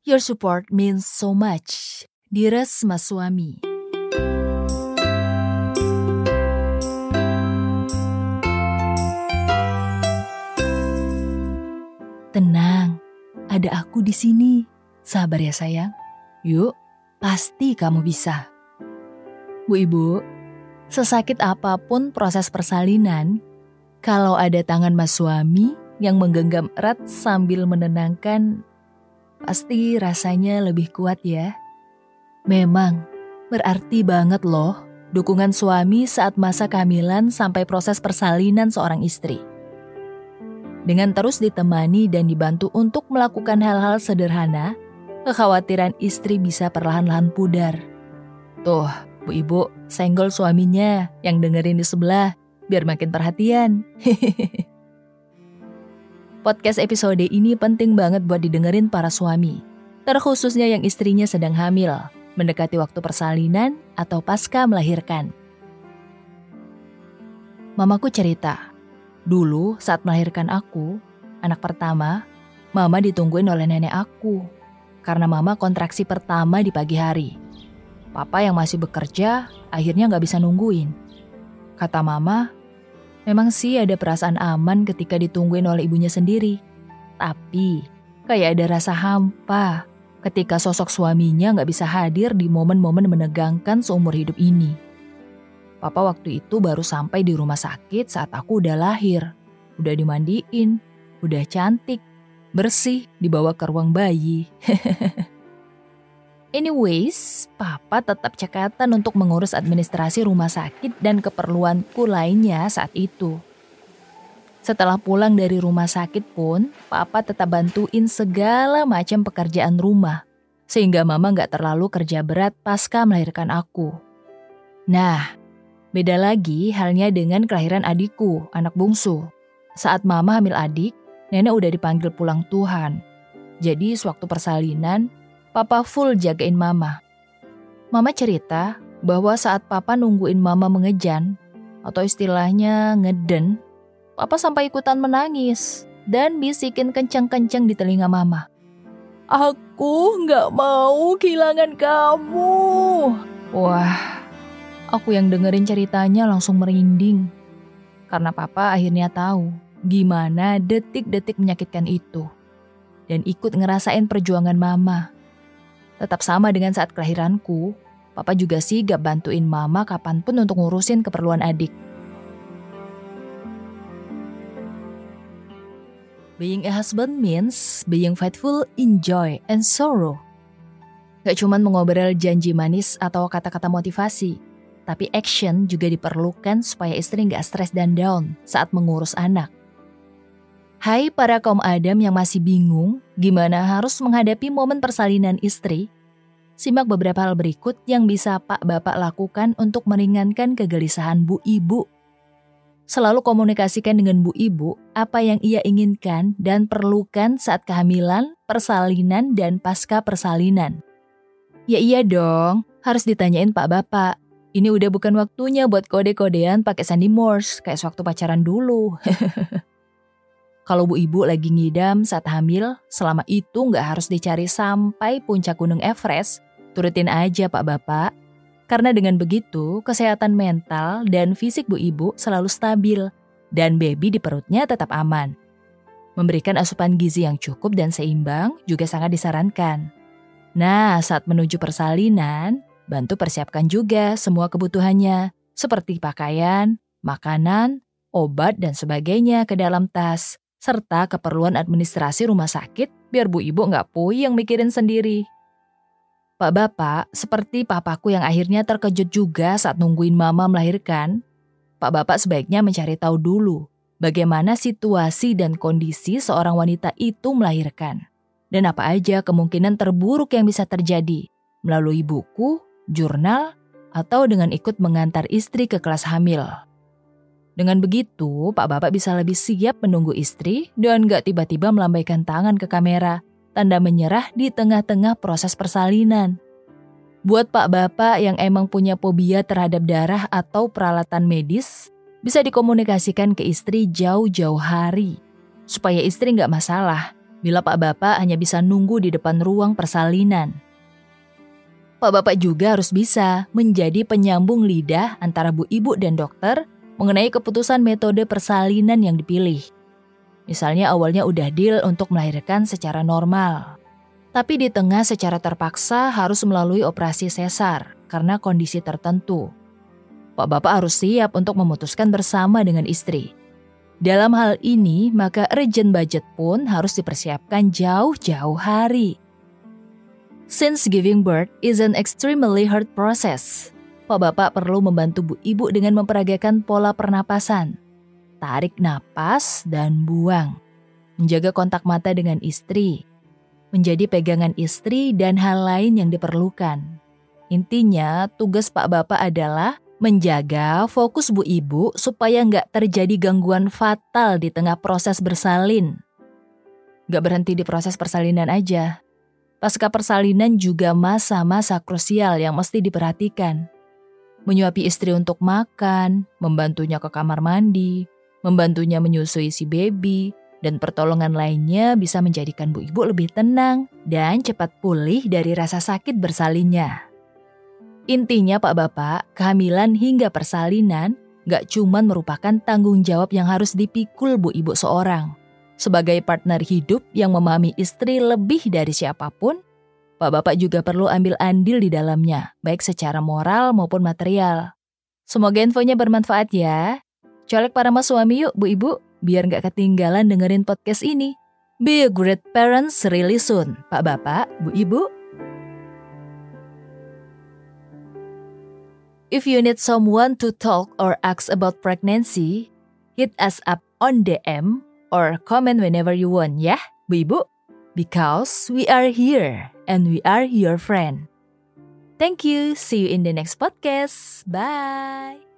Your support means so much. Dearest Mas Suami. Tenang, ada aku di sini. Sabar ya sayang. Yuk, pasti kamu bisa. Bu Ibu, sesakit apa pun proses persalinan, kalau ada tangan mas suami yang menggenggam erat sambil menenangkan, pasti rasanya lebih kuat ya. Memang, berarti banget loh dukungan suami saat masa kehamilan sampai proses persalinan seorang istri dengan terus ditemani dan dibantu untuk melakukan hal-hal sederhana, kekhawatiran istri bisa perlahan-lahan pudar. Tuh, Bu Ibu, senggol suaminya yang dengerin di sebelah, biar makin perhatian. Podcast episode ini penting banget buat didengerin para suami, terkhususnya yang istrinya sedang hamil, mendekati waktu persalinan atau pasca melahirkan. Mamaku cerita, Dulu saat melahirkan aku, anak pertama, mama ditungguin oleh nenek aku. Karena mama kontraksi pertama di pagi hari. Papa yang masih bekerja akhirnya nggak bisa nungguin. Kata mama, memang sih ada perasaan aman ketika ditungguin oleh ibunya sendiri. Tapi kayak ada rasa hampa ketika sosok suaminya nggak bisa hadir di momen-momen menegangkan seumur hidup ini. Papa waktu itu baru sampai di rumah sakit saat aku udah lahir. Udah dimandiin, udah cantik, bersih, dibawa ke ruang bayi. Anyways, Papa tetap cekatan untuk mengurus administrasi rumah sakit dan keperluanku lainnya saat itu. Setelah pulang dari rumah sakit pun, Papa tetap bantuin segala macam pekerjaan rumah, sehingga Mama nggak terlalu kerja berat pasca melahirkan aku. Nah, Beda lagi halnya dengan kelahiran adikku, anak bungsu. Saat mama hamil adik, nenek udah dipanggil pulang Tuhan. Jadi sewaktu persalinan, papa full jagain mama. Mama cerita bahwa saat papa nungguin mama mengejan, atau istilahnya ngeden, papa sampai ikutan menangis dan bisikin kenceng-kenceng di telinga mama. Aku nggak mau kehilangan kamu. Wah, Aku yang dengerin ceritanya langsung merinding. Karena papa akhirnya tahu gimana detik-detik menyakitkan itu. Dan ikut ngerasain perjuangan mama. Tetap sama dengan saat kelahiranku, papa juga sigap bantuin mama kapan pun untuk ngurusin keperluan adik. Being a husband means being faithful in joy and sorrow. Gak cuman mengobrol janji manis atau kata-kata motivasi, tapi action juga diperlukan supaya istri nggak stres dan down saat mengurus anak. Hai para kaum Adam yang masih bingung gimana harus menghadapi momen persalinan istri, simak beberapa hal berikut yang bisa Pak Bapak lakukan untuk meringankan kegelisahan Bu Ibu. Selalu komunikasikan dengan Bu Ibu apa yang ia inginkan dan perlukan saat kehamilan, persalinan, dan pasca persalinan. Ya iya dong, harus ditanyain Pak Bapak ini udah bukan waktunya buat kode-kodean pakai sandi Morse kayak sewaktu pacaran dulu. Kalau bu ibu lagi ngidam saat hamil, selama itu nggak harus dicari sampai puncak gunung Everest, turutin aja pak bapak. Karena dengan begitu, kesehatan mental dan fisik bu ibu selalu stabil, dan baby di perutnya tetap aman. Memberikan asupan gizi yang cukup dan seimbang juga sangat disarankan. Nah, saat menuju persalinan, Bantu persiapkan juga semua kebutuhannya, seperti pakaian, makanan, obat, dan sebagainya ke dalam tas, serta keperluan administrasi rumah sakit biar bu ibu nggak puyeng mikirin sendiri. Pak Bapak, seperti papaku yang akhirnya terkejut juga saat nungguin mama melahirkan, Pak Bapak sebaiknya mencari tahu dulu bagaimana situasi dan kondisi seorang wanita itu melahirkan. Dan apa aja kemungkinan terburuk yang bisa terjadi melalui buku, jurnal, atau dengan ikut mengantar istri ke kelas hamil. Dengan begitu, Pak Bapak bisa lebih siap menunggu istri dan gak tiba-tiba melambaikan tangan ke kamera, tanda menyerah di tengah-tengah proses persalinan. Buat Pak Bapak yang emang punya fobia terhadap darah atau peralatan medis, bisa dikomunikasikan ke istri jauh-jauh hari, supaya istri nggak masalah bila Pak Bapak hanya bisa nunggu di depan ruang persalinan. Pak Bapak juga harus bisa menjadi penyambung lidah antara Bu Ibu dan dokter mengenai keputusan metode persalinan yang dipilih. Misalnya awalnya udah deal untuk melahirkan secara normal. Tapi di tengah secara terpaksa harus melalui operasi sesar karena kondisi tertentu. Pak Bapak harus siap untuk memutuskan bersama dengan istri. Dalam hal ini, maka urgent budget pun harus dipersiapkan jauh-jauh hari. Since giving birth is an extremely hard process, Pak Bapak perlu membantu Bu Ibu dengan memperagakan pola pernapasan, tarik napas dan buang, menjaga kontak mata dengan istri, menjadi pegangan istri dan hal lain yang diperlukan. Intinya, tugas Pak Bapak adalah menjaga fokus Bu Ibu supaya nggak terjadi gangguan fatal di tengah proses bersalin. Nggak berhenti di proses persalinan aja. Pasca persalinan juga masa-masa krusial yang mesti diperhatikan. Menyuapi istri untuk makan, membantunya ke kamar mandi, membantunya menyusui si baby, dan pertolongan lainnya bisa menjadikan bu ibu lebih tenang dan cepat pulih dari rasa sakit bersalinnya. Intinya Pak Bapak, kehamilan hingga persalinan gak cuman merupakan tanggung jawab yang harus dipikul bu ibu seorang. Sebagai partner hidup yang memahami istri lebih dari siapa pun, Pak Bapak juga perlu ambil andil di dalamnya, baik secara moral maupun material. Semoga infonya bermanfaat ya. Colek para mas suami yuk, Bu Ibu, biar nggak ketinggalan dengerin podcast ini. Be a great parents really soon, Pak Bapak, Bu Ibu. If you need someone to talk or ask about pregnancy, hit us up on DM or comment whenever you want ya, Bu Ibu. Because we are here and we are your friend. Thank you. See you in the next podcast. Bye.